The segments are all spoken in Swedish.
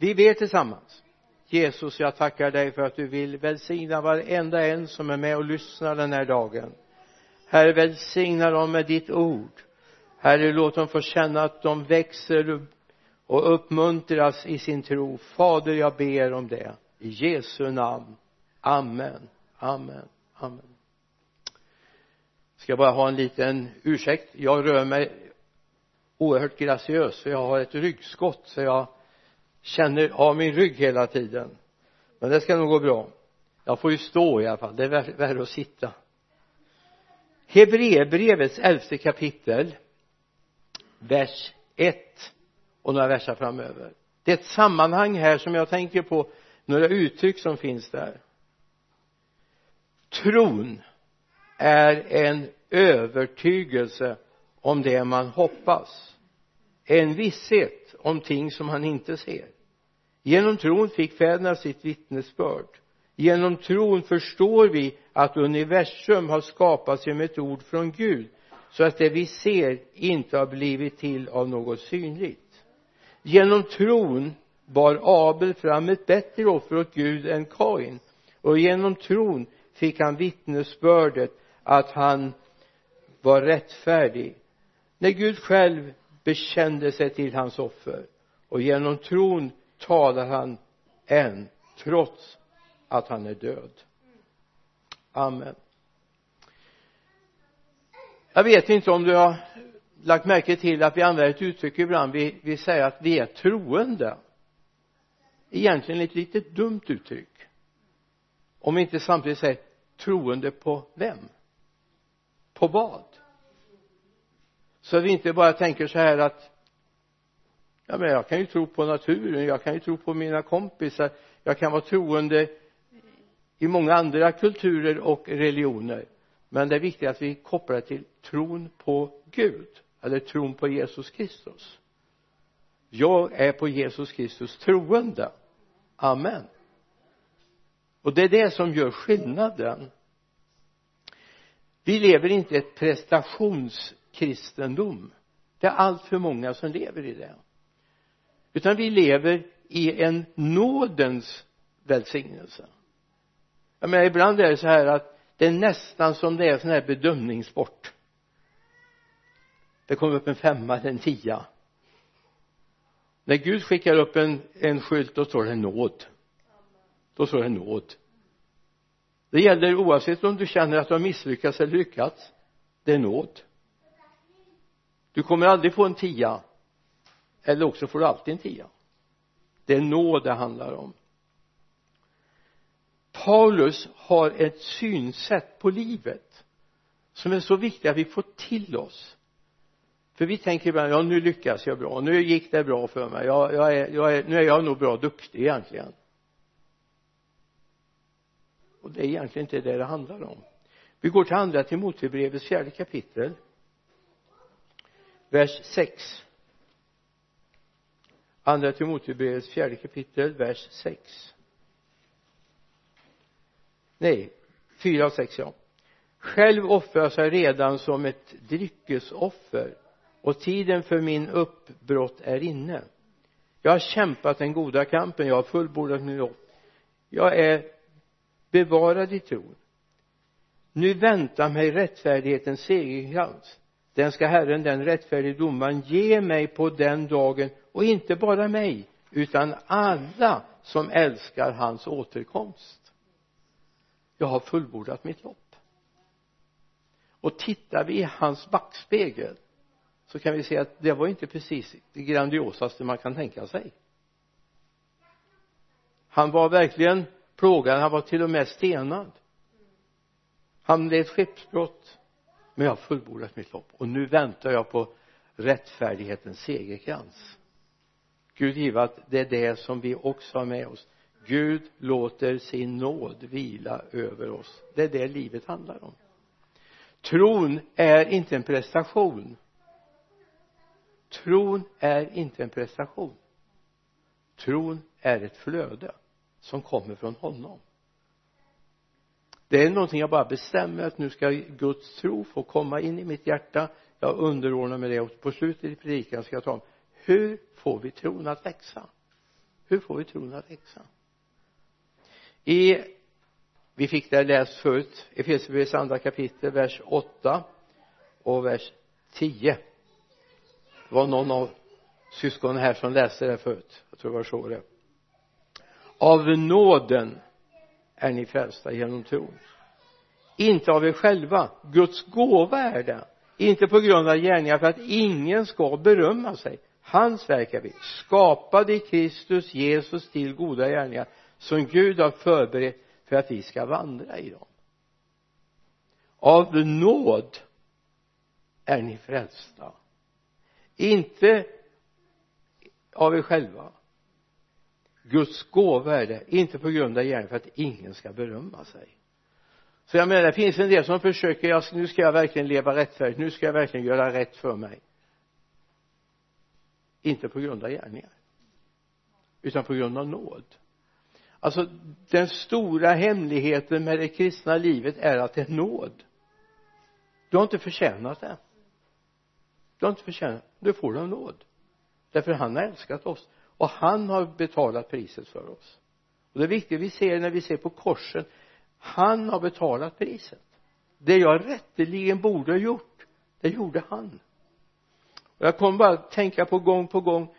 vi ber tillsammans. Jesus jag tackar dig för att du vill välsigna varenda en som är med och lyssnar den här dagen. Herre välsigna dem med ditt ord. Herre låt dem få känna att de växer och uppmuntras i sin tro. Fader jag ber om det. I Jesu namn. Amen. Amen. Amen. Ska bara ha en liten ursäkt? Jag rör mig oerhört graciös för jag har ett ryggskott så jag känner av min rygg hela tiden. Men det ska nog gå bra. Jag får ju stå i alla fall. Det är värre att sitta. Hebreerbrevets elfte kapitel vers 1 och några verser framöver. Det är ett sammanhang här som jag tänker på några uttryck som finns där. Tron är en övertygelse om det man hoppas en visshet om ting som han inte ser. Genom tron fick fäderna sitt vittnesbörd. Genom tron förstår vi att universum har skapats genom ett ord från Gud så att det vi ser inte har blivit till av något synligt. Genom tron bar Abel fram ett bättre offer åt Gud än Kain och genom tron fick han vittnesbördet att han var rättfärdig. När Gud själv bekände sig till hans offer. Och genom tron talar han än trots att han är död. Amen. Jag vet inte om du har lagt märke till att vi använder ett uttryck ibland. Vi, vi säger att vi är troende. Egentligen ett litet dumt uttryck. Om vi inte samtidigt säger troende på vem? På vad? Så vi inte bara tänker så här att ja men jag kan ju tro på naturen jag kan ju tro på mina kompisar jag kan vara troende i många andra kulturer och religioner. Men det är viktigt att vi kopplar det till tron på Gud eller tron på Jesus Kristus. Jag är på Jesus Kristus troende. Amen. Och det är det som gör skillnaden. Vi lever inte i ett kristendom. Det är allt för många som lever i det. Utan vi lever i en nådens välsignelse. Jag menar ibland är det så här att det är nästan som det är sån här bedömningssport. Det kommer upp en femma eller en tia. När Gud skickar upp en, en skylt då står det nåd. Då står det nåd. Det gäller oavsett om du känner att du har misslyckats eller lyckats. Det är nåd du kommer aldrig få en tia. Eller också får du alltid en tia. Det är nåd det handlar om. Paulus har ett synsätt på livet som är så viktigt att vi får till oss. För vi tänker ibland ja nu lyckas jag bra. Nu gick det bra för mig. Jag, jag, är, jag är, nu är jag nog bra duktig egentligen. Och det är egentligen inte det det handlar om. Vi går till andra Timotebrevets fjärde kapitel vers 6 andra Timoteus fjärde kapitel vers 6 nej 4 och 6 ja. Själv offrar jag redan som ett dryckesoffer och tiden för min uppbrott är inne. Jag har kämpat den goda kampen jag har fullbordat min lopp jag är bevarad i tron. Nu väntar mig rättfärdighetens segerkrans den ska Herren den rättfärdige domaren ge mig på den dagen och inte bara mig utan alla som älskar hans återkomst. Jag har fullbordat mitt lopp. Och tittar vi i hans backspegel så kan vi se att det var inte precis det grandiosaste man kan tänka sig. Han var verkligen plågad han var till och med stenad. Han led skeppsbrott men jag har fullbordat mitt lopp. Och nu väntar jag på rättfärdighetens segerkrans. Gud give att det är det som vi också har med oss. Gud låter sin nåd vila över oss. Det är det livet handlar om. Tron är inte en prestation. Tron är inte en prestation. Tron är ett flöde som kommer från honom det är någonting jag bara bestämmer att nu ska Guds tro få komma in i mitt hjärta. Jag underordnar mig det och på slutet i predikan ska jag ta om hur får vi tron att växa? Hur får vi tron att växa? I vi fick det läst förut Efesierbrevets andra kapitel vers 8 och vers 10 det var någon av syskonen här som läste det förut. Jag tror det var så det av nåden är ni frälsta genom tron. Inte av er själva. Guds gåva är det inte på grund av gärningar för att ingen ska berömma sig. Hans verk är vi skapade i Kristus Jesus till goda gärningar som Gud har förberett för att vi ska vandra i dem. Av nåd är ni frälsta. Inte av er själva. Guds gåva är det inte på grund av gärning för att ingen ska berömma sig. Så jag menar det finns en del som försöker ja, nu ska jag verkligen leva rättfärdigt nu ska jag verkligen göra rätt för mig. Inte på grund av gärningar utan på grund av nåd. Alltså den stora hemligheten med det kristna livet är att det är nåd. Du har inte förtjänat det. Du har inte förtjänat det får du av nåd. Därför han har älskat oss och han har betalat priset för oss. Och det är viktigt vi ser när vi ser på korsen han har betalat priset. Det jag rätteligen borde ha gjort det gjorde han. Och jag kommer bara att tänka på gång på gång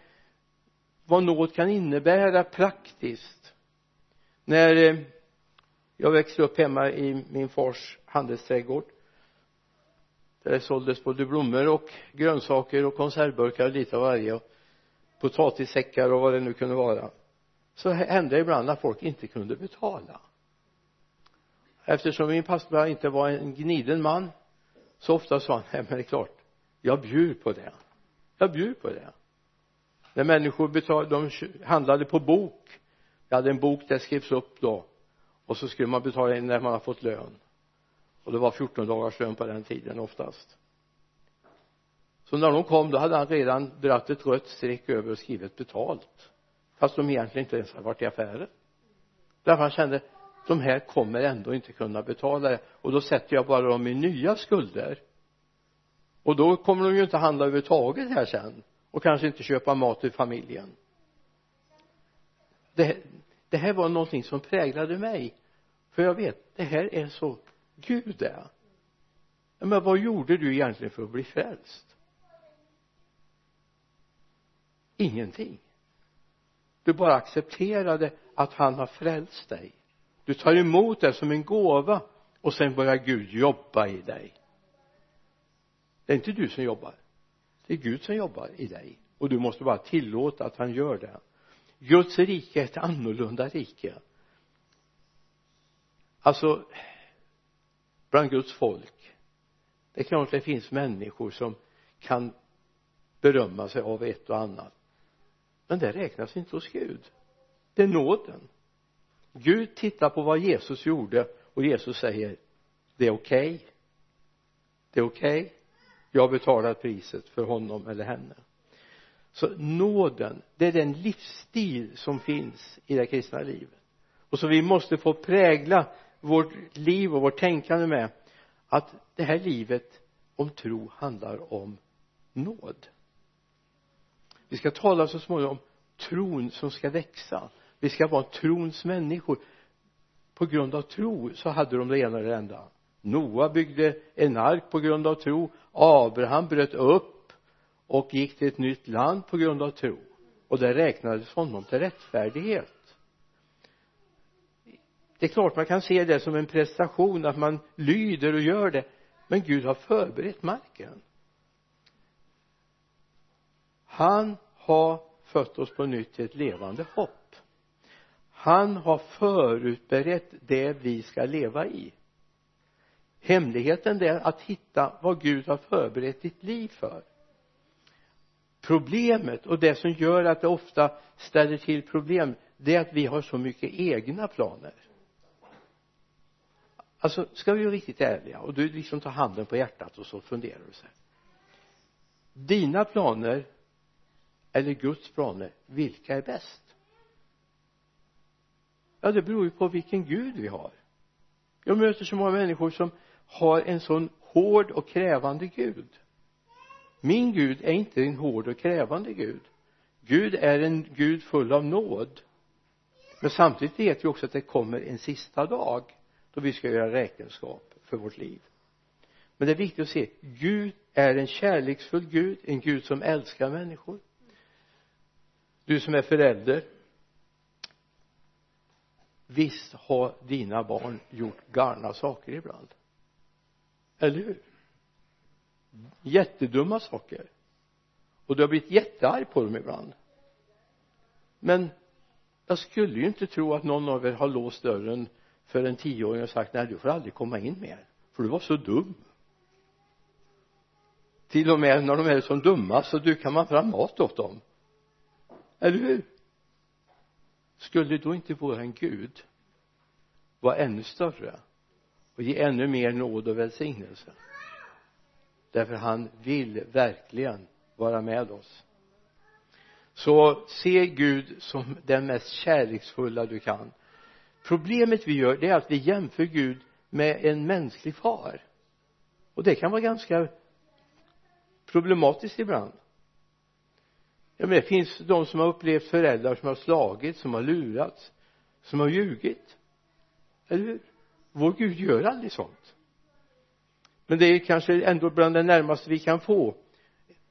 vad nåd kan innebära praktiskt. När eh, jag växte upp hemma i min fars handelsträdgård där det såldes både blommor och grönsaker och konservburkar och lite av varje. Och potatissäckar och vad det nu kunde vara så hände det ibland att folk inte kunde betala. Eftersom min pastor inte var en gniden man så ofta sa han nej men det är klart jag bjuder på det. Jag bjuder på det. När människor betalade, de handlade på bok jag hade en bok där skrevs upp då och så skulle man betala in när man har fått lön. Och det var 14 dagars lön på den tiden oftast så när de kom då hade han redan dragit ett rött streck över och skrivit betalt. Fast de egentligen inte ens hade varit i affären. Därför han kände de här kommer ändå inte kunna betala det. Och då sätter jag bara dem i nya skulder. Och då kommer de ju inte handla överhuvudtaget här sen. Och kanske inte köpa mat till familjen. Det, det här var någonting som präglade mig. För jag vet det här är så Gud är. Men vad gjorde du egentligen för att bli frälst? Ingenting. Du bara accepterade att han har frälst dig. Du tar emot det som en gåva och sen börjar Gud jobba i dig. Det är inte du som jobbar. Det är Gud som jobbar i dig. Och du måste bara tillåta att han gör det. Guds rike är ett annorlunda rike. Alltså bland Guds folk det är klart det finns människor som kan berömma sig av ett och annat men det räknas inte hos Gud. Det är nåden. Gud tittar på vad Jesus gjorde och Jesus säger det är okej. Okay. det är okej. Okay. jag har betalat priset för honom eller henne. Så nåden det är den livsstil som finns i det kristna livet. Och som vi måste få prägla vårt liv och vårt tänkande med att det här livet om tro handlar om nåd vi ska tala så småningom om tron som ska växa. Vi ska vara trons människor. På grund av tro så hade de det ena och det enda Noa byggde en ark på grund av tro. Abraham bröt upp och gick till ett nytt land på grund av tro. Och det räknades honom till rättfärdighet. Det är klart man kan se det som en prestation att man lyder och gör det. Men Gud har förberett marken han har fött oss på nytt till ett levande hopp. Han har förutberett det vi ska leva i. Hemligheten är att hitta vad Gud har förberett ditt liv för. Problemet och det som gör att det ofta ställer till problem det är att vi har så mycket egna planer. Alltså ska vi vara riktigt ärliga och du liksom tar handen på hjärtat och så funderar du så här. Dina planer eller Guds planer vilka är bäst? Ja det beror ju på vilken Gud vi har. Jag möter så många människor som har en sån hård och krävande Gud. Min Gud är inte en hård och krävande Gud. Gud är en Gud full av nåd. Men samtidigt vet vi också att det kommer en sista dag då vi ska göra räkenskap för vårt liv. Men det är viktigt att se Gud är en kärleksfull Gud en Gud som älskar människor du som är förälder visst har dina barn gjort galna saker ibland? Eller hur? Jättedumma saker. Och du har blivit jättearg på dem ibland. Men jag skulle ju inte tro att någon av er har låst dörren för en tioåring och sagt nej du får aldrig komma in mer för du var så dum. Till och med när de är som dumma så dukar man fram mat åt dem eller hur? Skulle då inte våran Gud vara ännu större och ge ännu mer nåd och välsignelse. Därför han vill verkligen vara med oss. Så se Gud som den mest kärleksfulla du kan. Problemet vi gör det är att vi jämför Gud med en mänsklig far. Och det kan vara ganska problematiskt ibland ja, men det finns de som har upplevt föräldrar som har slagit, som har lurats som har ljugit. Eller hur? Vår Gud gör aldrig sånt. Men det är kanske ändå bland det närmaste vi kan få.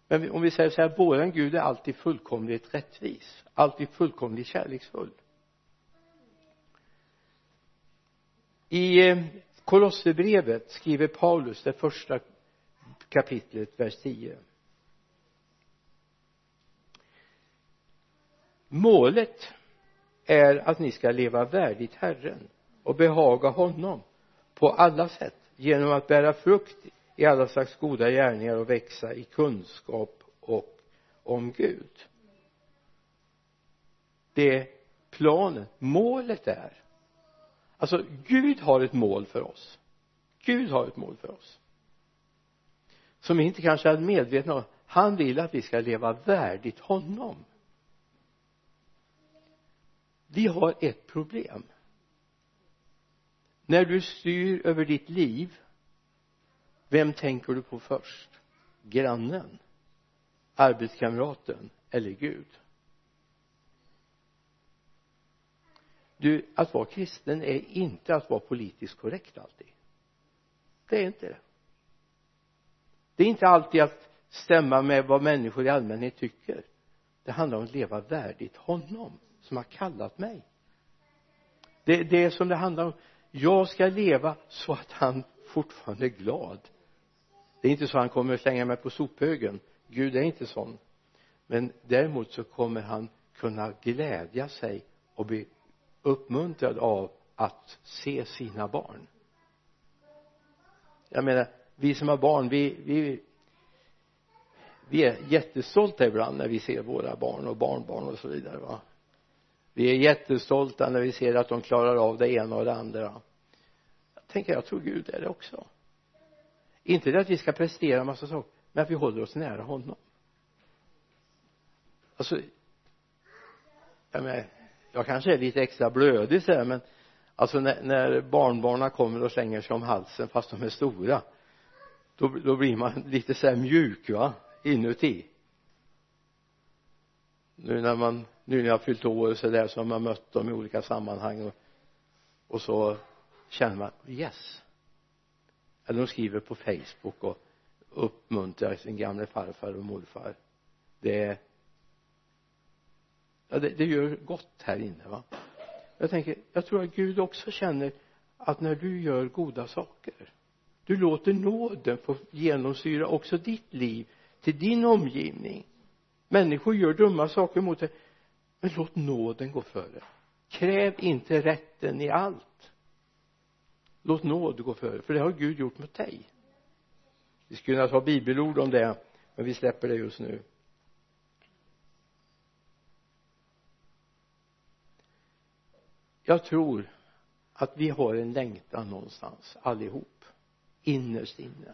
Men om vi säger så här våran Gud är alltid fullkomligt rättvis. Alltid fullkomligt kärleksfull. I eh, Kolosserbrevet skriver Paulus det första kapitlet vers 10 målet är att ni ska leva värdigt Herren och behaga honom på alla sätt genom att bära frukt i alla slags goda gärningar och växa i kunskap och om Gud. Det planen, målet är. Alltså Gud har ett mål för oss. Gud har ett mål för oss. Som vi inte kanske är medvetna om. Han vill att vi ska leva värdigt honom vi har ett problem. När du styr över ditt liv vem tänker du på först? Grannen? Arbetskamraten? Eller Gud? Du att vara kristen är inte att vara politiskt korrekt alltid. Det är inte det. Det är inte alltid att stämma med vad människor i allmänhet tycker. Det handlar om att leva värdigt honom som har kallat mig. Det, det är som det handlar om. Jag ska leva så att han fortfarande är glad. Det är inte så att han kommer att slänga mig på sophögen. Gud är inte sån. Men däremot så kommer han kunna glädja sig och bli uppmuntrad av att se sina barn. Jag menar vi som har barn vi, vi vi är jättestolta ibland när vi ser våra barn och barnbarn och så vidare va? Vi är jättestolta när vi ser att de klarar av det ena och det andra. Jag tänker jag tror Gud är det också. Inte det att vi ska prestera massa saker men att vi håller oss nära honom. Alltså jag menar jag kanske är lite extra blödig så här men alltså när, när barnbarnen kommer och slänger sig om halsen fast de är stora då, då blir man lite så här mjuk va inuti. Nu när man nu när jag har fyllt år och så där så har man mött dem i olika sammanhang och, och så känner man yes. Eller de skriver på Facebook och uppmuntrar sin gamle farfar och morfar. Det ja det, det gör gott här inne va. Jag tänker jag tror att Gud också känner att när du gör goda saker du låter nåden få genomsyra också ditt liv till din omgivning. Människor gör dumma saker mot dig men låt nåden gå före. Kräv inte rätten i allt. Låt nåd gå före för det har Gud gjort mot dig. Vi skulle kunna ta bibelord om det men vi släpper det just nu. Jag tror att vi har en längtan någonstans allihop. Innerst inne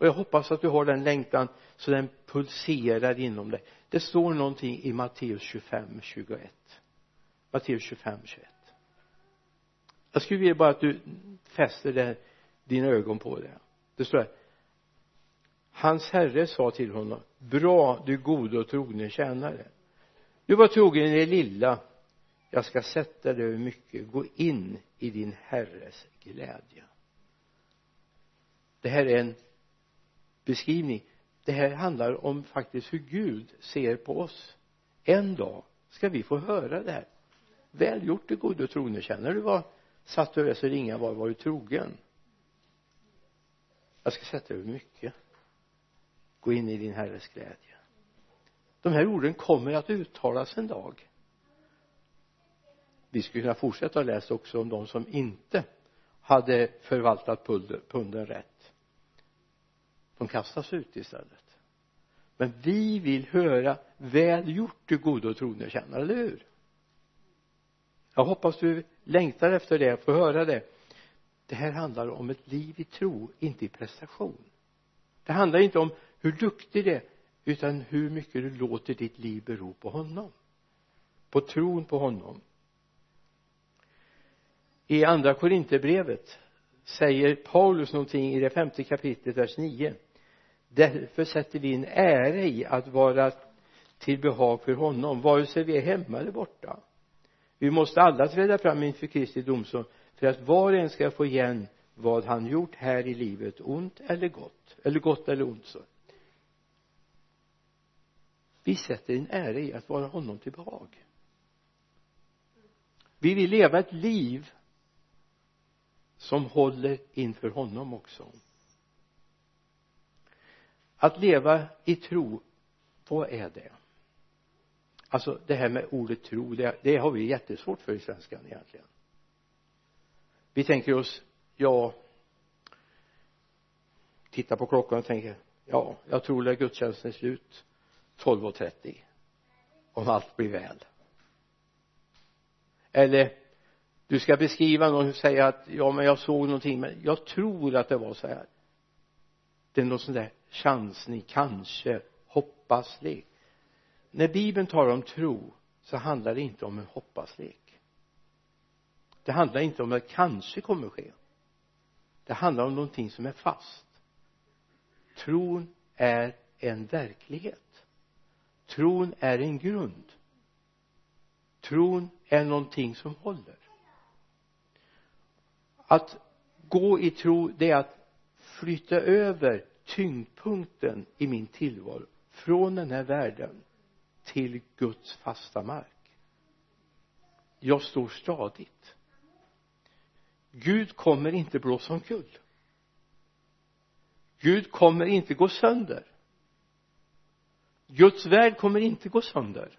och jag hoppas att du har den längtan så den pulserar inom dig. Det står någonting i Matteus 25, 21 Matteus 25, 21 jag skulle vilja bara att du fäster det, dina ögon på det. Det står här hans herre sa till honom bra du gode och trogne tjänare. Du var trogen i det lilla. Jag ska sätta dig över mycket. Gå in i din herres glädje. Det här är en beskrivning. Det här handlar om faktiskt hur Gud ser på oss. En dag ska vi få höra det här. Väl gjort det gode trogne känner du vad satt du över så ringa var var du trogen? Jag ska sätta över mycket. Gå in i din herres glädje. De här orden kommer att uttalas en dag. Vi skulle kunna fortsätta läsa också om de som inte hade förvaltat punden rätt de kastas ut istället. Men vi vill höra väl gjort du gode och trogne tjänare, eller hur? Jag hoppas du längtar efter det, få höra det. Det här handlar om ett liv i tro, inte i prestation. Det handlar inte om hur duktig du är utan hur mycket du låter ditt liv bero på honom. På tron på honom. I andra korinterbrevet säger Paulus någonting i det femte kapitlet vers 9 därför sätter vi en ära i att vara till behag för honom vare sig vi är hemma eller borta. Vi måste alla träda fram inför Kristi domstol för att var och en ska få igen vad han gjort här i livet ont eller gott eller gott eller ont så. Vi sätter en ära i att vara honom till behag. Vi vill leva ett liv som håller inför honom också att leva i tro vad är det? Alltså det här med ordet tro det, det har vi jättesvårt för i svenskan egentligen. Vi tänker oss ja titta på klockan och tänker ja jag tror att gudstjänsten är slut 12.30 om allt blir väl. Eller du ska beskriva någon och säga att ja men jag såg någonting men jag tror att det var så här. Det är någon sån där chansning kanske hoppaslek när bibeln talar om tro så handlar det inte om en hoppaslek det handlar inte om att kanske kommer ske. Det handlar om någonting som är fast. Tron är en verklighet. Tron är en grund. Tron är någonting som håller. Att gå i tro det är att flytta över tyngdpunkten i min tillvaro från den här världen till Guds fasta mark. Jag står stadigt. Gud kommer inte blåsa omkull. Gud kommer inte gå sönder. Guds värld kommer inte gå sönder.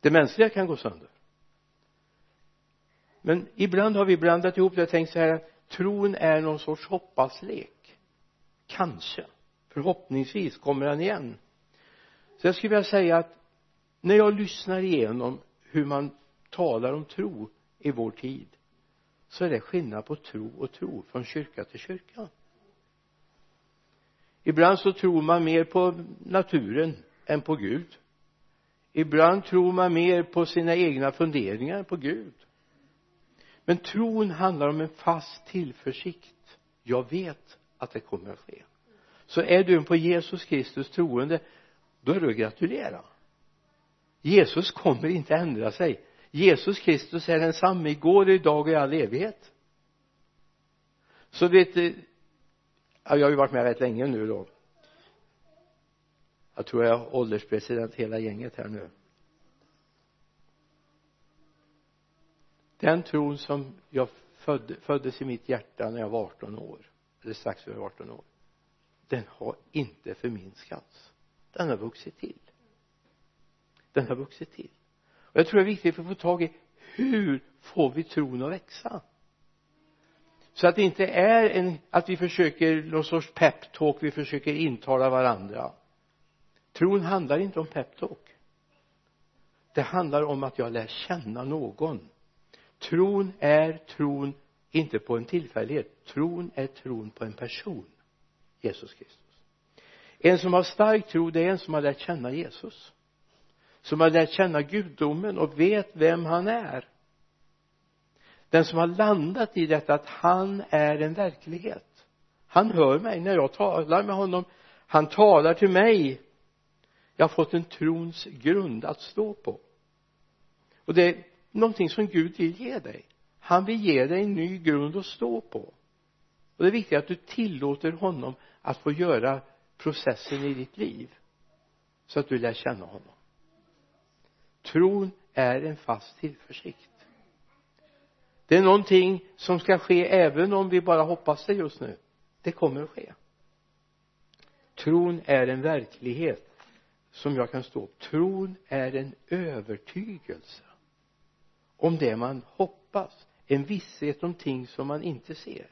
Det mänskliga kan gå sönder. Men ibland har vi blandat ihop det och tänkt så här att tron är någon sorts hoppaslek kanske. Förhoppningsvis kommer han igen. Så jag skulle vilja säga att när jag lyssnar igenom hur man talar om tro i vår tid så är det skillnad på tro och tro från kyrka till kyrka. Ibland så tror man mer på naturen än på Gud. Ibland tror man mer på sina egna funderingar än på Gud. Men tron handlar om en fast tillförsikt. Jag vet att det kommer att ske. Så är du på Jesus Kristus troende då är du att gratulera. Jesus kommer inte ändra sig. Jesus Kristus är densamme igår, idag och i all evighet. Så vet du jag har ju varit med rätt länge nu då. Jag tror jag är ålderspresident hela gänget här nu. Den tron som jag födde, föddes i mitt hjärta när jag var 18 år eller strax över 18 år. Den har inte förminskats. Den har vuxit till. Den har vuxit till. Och jag tror det är viktigt att få tag i hur får vi tron att växa? Så att det inte är en att vi försöker någon sorts peptalk vi försöker intala varandra. Tron handlar inte om peptalk. Det handlar om att jag lär känna någon. Tron är tron inte på en tillfällighet. Tron är tron på en person Jesus Kristus. En som har stark tro det är en som har lärt känna Jesus. Som har lärt känna gudomen och vet vem han är. Den som har landat i detta att han är en verklighet. Han hör mig när jag talar med honom. Han talar till mig. Jag har fått en trons grund att stå på. Och det är någonting som Gud vill ge dig han vill ge dig en ny grund att stå på. Och det är viktigt att du tillåter honom att få göra processen i ditt liv så att du lär känna honom. Tron är en fast tillförsikt. Det är någonting som ska ske även om vi bara hoppas det just nu. Det kommer att ske. Tron är en verklighet som jag kan stå tron är en övertygelse om det man hoppas en visshet om ting som man inte ser.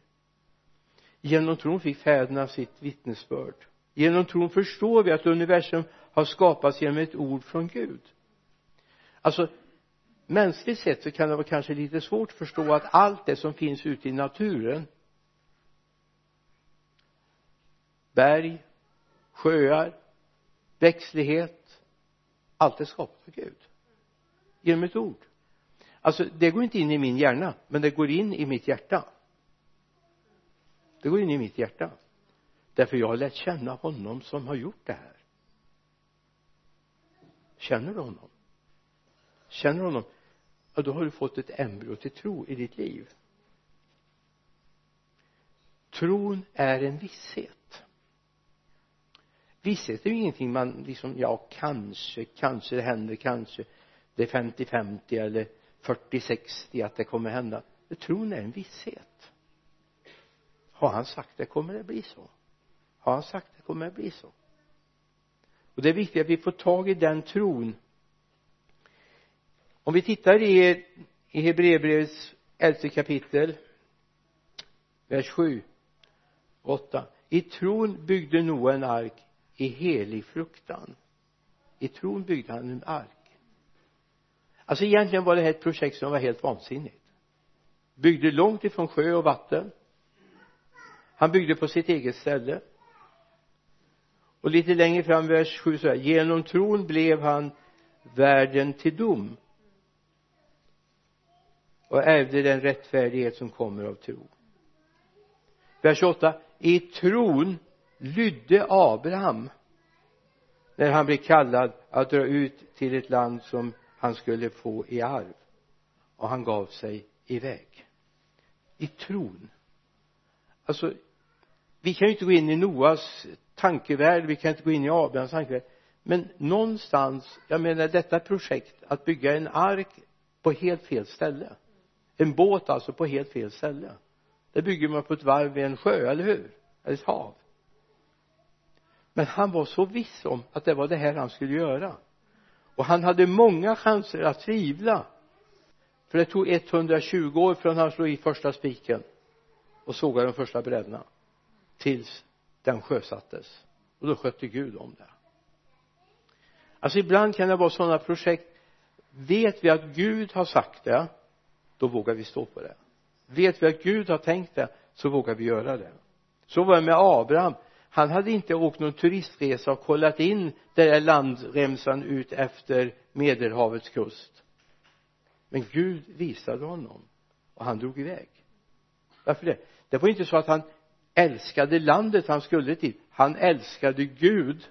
Genom tron fick fäderna sitt vittnesbörd. Genom tron förstår vi att universum har skapats genom ett ord från Gud. Alltså mänskligt sett så kan det vara kanske lite svårt att förstå att allt det som finns ute i naturen berg sjöar växtlighet allt är skapat av Gud. Genom ett ord alltså det går inte in i min hjärna men det går in i mitt hjärta. Det går in i mitt hjärta. Därför jag har lärt känna honom som har gjort det här. Känner du honom? Känner du honom? Ja då har du fått ett embryo till tro i ditt liv. Tron är en visshet. Visshet är ju ingenting man liksom ja kanske kanske det händer kanske det är 50-50 eller 40-60 att det kommer hända. Tron är en visshet. Har han sagt det kommer det bli så? Har han sagt det kommer det bli så? Och det är viktigt att vi får tag i den tron. Om vi tittar i, i Hebreerbrevets elfte kapitel vers 7 8 i tron byggde Noa en ark i helig fruktan. I tron byggde han en ark alltså egentligen var det här ett projekt som var helt vansinnigt. Byggde långt ifrån sjö och vatten. Han byggde på sitt eget ställe. Och lite längre fram vers 7 så här genom tron blev han världen till dom och ärvde den rättfärdighet som kommer av tro. Vers 8 i tron lydde Abraham när han blev kallad att dra ut till ett land som han skulle få i arv. Och han gav sig iväg i tron. Alltså vi kan ju inte gå in i Noas tankevärld vi kan inte gå in i Abrahams tankevärld. Men någonstans jag menar detta projekt att bygga en ark på helt fel ställe. En båt alltså på helt fel ställe. Det bygger man på ett varv vid en sjö, eller hur? Eller ett hav. Men han var så viss om att det var det här han skulle göra och han hade många chanser att tvivla. För det tog 120 år från han slog i första spiken. Och sågade de första brädorna tills den sjösattes. Och då skötte Gud om det. Alltså ibland kan det vara sådana projekt. Vet vi att Gud har sagt det då vågar vi stå på det. Vet vi att Gud har tänkt det så vågar vi göra det. Så var det med Abraham han hade inte åkt någon turistresa och kollat in den där landremsan ut efter medelhavets kust. Men Gud visade honom och han drog iväg. Varför det? Det var inte så att han älskade landet han skulle till. Han älskade Gud.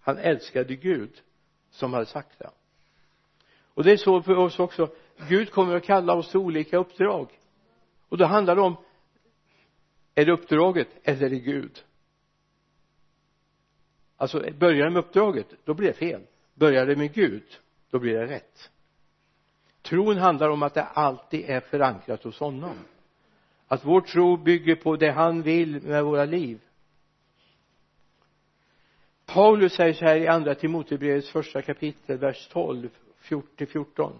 Han älskade Gud som hade sagt det. Och det är så för oss också. Gud kommer att kalla oss till olika uppdrag. Och då handlar det om är det uppdraget eller är det Gud? Alltså börjar det med uppdraget då blir det fel. Börjar det med Gud då blir det rätt. Tron handlar om att det alltid är förankrat hos honom. Att vår tro bygger på det han vill med våra liv. Paulus säger så här i andra Timotebrevets första kapitel vers 12 14 14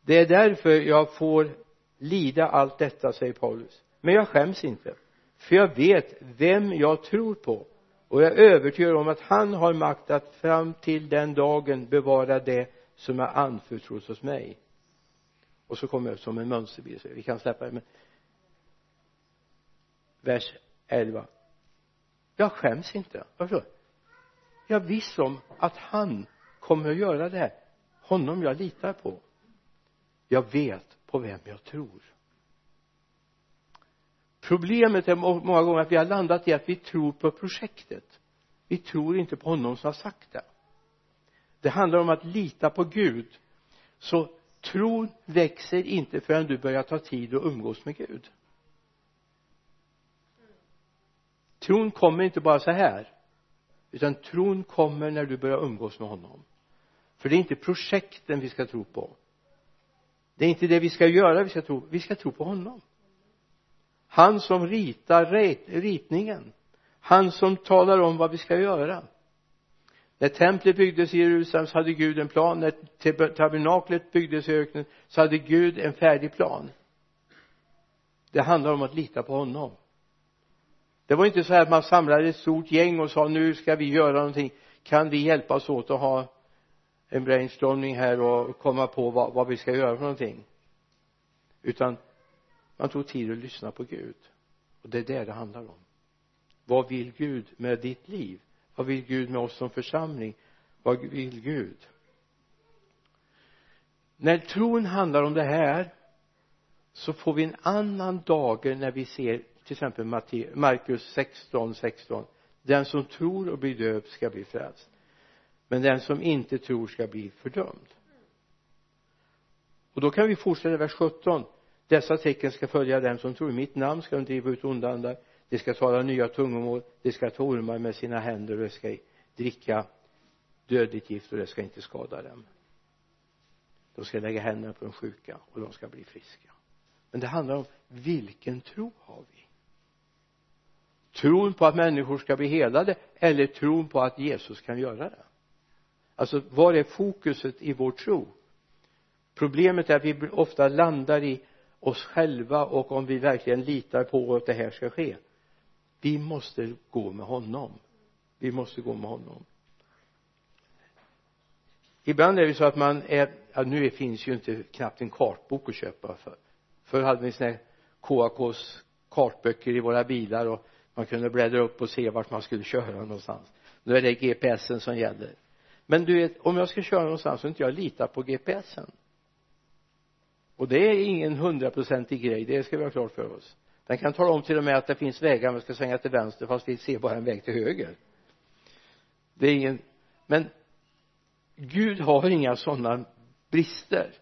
det är därför jag får lida allt detta säger Paulus. Men jag skäms inte för jag vet vem jag tror på och jag är övertygad om att han har makt att fram till den dagen bevara det som är anförtrott hos mig. Och så kommer jag som en mönsterbild vi kan släppa det men vers 11 jag skäms inte. Varför? Jag är viss om att han kommer att göra det här. Honom jag litar på. Jag vet på vem jag tror problemet är många gånger att vi har landat i att vi tror på projektet. Vi tror inte på honom som har sagt det. Det handlar om att lita på Gud. Så tron växer inte förrän du börjar ta tid och umgås med Gud. Tron kommer inte bara så här utan tron kommer när du börjar umgås med honom. För det är inte projekten vi ska tro på. Det är inte det vi ska göra vi ska tro. Vi ska tro på honom han som ritar ritningen. Han som talar om vad vi ska göra. När templet byggdes i Jerusalem så hade Gud en plan. När tabernaklet byggdes i öknen så hade Gud en färdig plan. Det handlar om att lita på honom. Det var inte så här att man samlade ett stort gäng och sa nu ska vi göra någonting. Kan vi hjälpas åt att ha en brainstorming här och komma på vad, vad vi ska göra för någonting? Utan man tog tid att lyssna på Gud. Och det är det det handlar om. Vad vill Gud med ditt liv? Vad vill Gud med oss som församling? Vad vill Gud? När tron handlar om det här så får vi en annan dager när vi ser till exempel Markus 16, 16 den som tror och blir döpt ska bli frälst. Men den som inte tror ska bli fördömd. Och då kan vi fortsätta vers 17 dessa tecken ska följa dem som tror. I mitt namn ska de driva ut onda andar de ska tala nya tungomål. De ska ta ormar med sina händer och de ska dricka dödligt gift och det ska inte skada dem. De ska lägga händerna på de sjuka och de ska bli friska. Men det handlar om vilken tro har vi? Tron på att människor ska bli helade eller tron på att Jesus kan göra det? Alltså var är fokuset i vår tro? Problemet är att vi ofta landar i oss själva och om vi verkligen litar på att det här ska ske. Vi måste gå med honom. Vi måste gå med honom. Ibland är det så att man är ja, nu finns ju inte knappt en kartbok att köpa för. Förr hade vi sådana här KAKs kartböcker i våra bilar och man kunde bläddra upp och se vart man skulle köra någonstans. Nu är det GPSen som gäller. Men du vet om jag ska köra någonstans så inte jag litar på GPSen och det är ingen hundraprocentig grej det ska vi ha klart för oss. Den kan tala om till och med att det finns vägar man ska svänga till vänster fast vi ser bara en väg till höger. Det är ingen men Gud har inga sådana brister.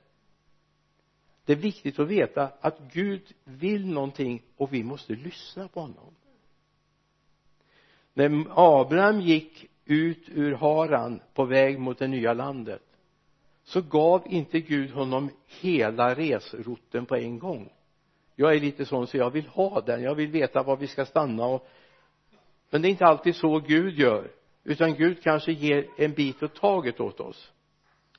Det är viktigt att veta att Gud vill någonting och vi måste lyssna på honom. När Abraham gick ut ur Haran på väg mot det nya landet så gav inte Gud honom hela resrutten på en gång. Jag är lite sån så jag vill ha den. Jag vill veta var vi ska stanna och men det är inte alltid så Gud gör. Utan Gud kanske ger en bit åt taget åt oss.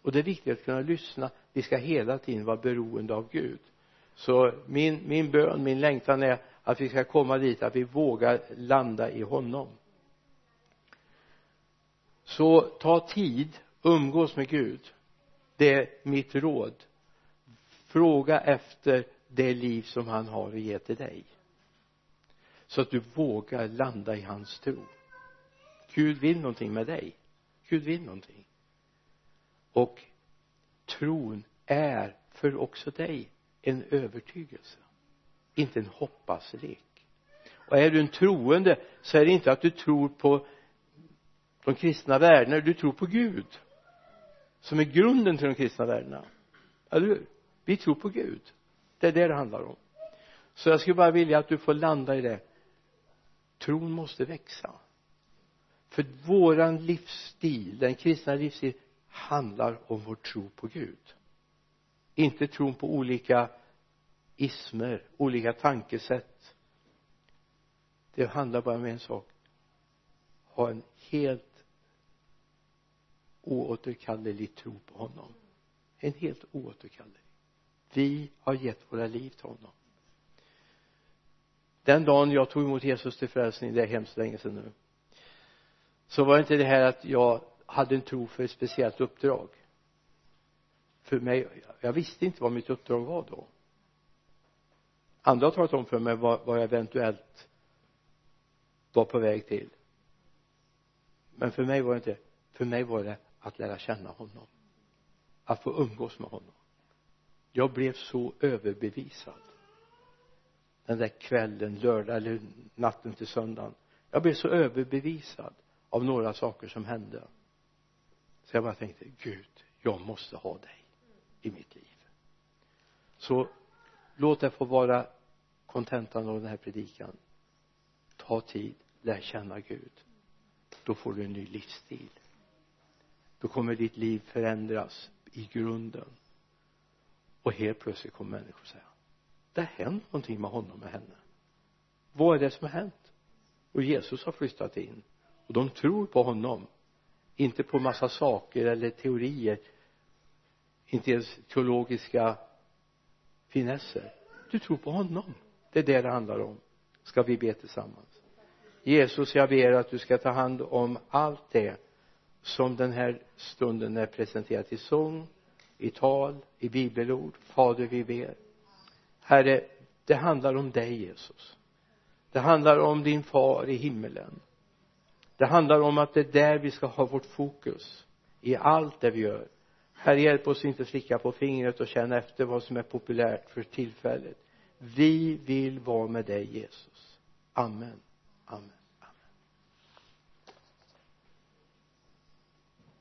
Och det är viktigt att kunna lyssna. Vi ska hela tiden vara beroende av Gud. Så min, min bön, min längtan är att vi ska komma dit att vi vågar landa i honom. Så ta tid umgås med Gud det är mitt råd. Fråga efter det liv som han har att ge till dig. Så att du vågar landa i hans tro. Gud vill någonting med dig. Gud vill någonting. Och tron är för också dig en övertygelse. Inte en hoppaslek. Och är du en troende så är det inte att du tror på de kristna värdena du tror på Gud som är grunden till de kristna värdena. Eller hur? Vi tror på Gud. Det är det det handlar om. Så jag skulle bara vilja att du får landa i det. Tron måste växa. För våran livsstil den kristna livsstilen, handlar om vår tro på Gud. Inte tron på olika ismer olika tankesätt. Det handlar bara om en sak. Ha en helt oåterkallelig tro på honom. En helt oåterkallelig. Vi har gett våra liv till honom. Den dagen jag tog emot Jesus till frälsning det är hemskt länge sedan nu så var det inte det här att jag hade en tro för ett speciellt uppdrag. För mig jag visste inte vad mitt uppdrag var då. Andra har talat om för mig vad, vad jag eventuellt var på väg till. Men för mig var det inte för mig var det att lära känna honom. Att få umgås med honom. Jag blev så överbevisad. Den där kvällen lördag eller natten till söndagen. Jag blev så överbevisad av några saker som hände. Så jag bara tänkte Gud jag måste ha dig i mitt liv. Så låt det få vara kontentan av den här predikan. Ta tid lär känna Gud. Då får du en ny livsstil då kommer ditt liv förändras i grunden. Och helt plötsligt kommer människor säga det har hänt någonting med honom och henne. Vad är det som har hänt? Och Jesus har flyttat in. Och de tror på honom. Inte på massa saker eller teorier. Inte ens teologiska finesser. Du tror på honom. Det är det det handlar om. Ska vi be tillsammans? Jesus jag ber att du ska ta hand om allt det som den här stunden är presenterad i sång i tal, i bibelord fader vi ber. Herre det handlar om dig Jesus. Det handlar om din far i himmelen. Det handlar om att det är där vi ska ha vårt fokus i allt det vi gör. Herre hjälp oss inte slicka på fingret och känna efter vad som är populärt för tillfället. Vi vill vara med dig Jesus. Amen. Amen.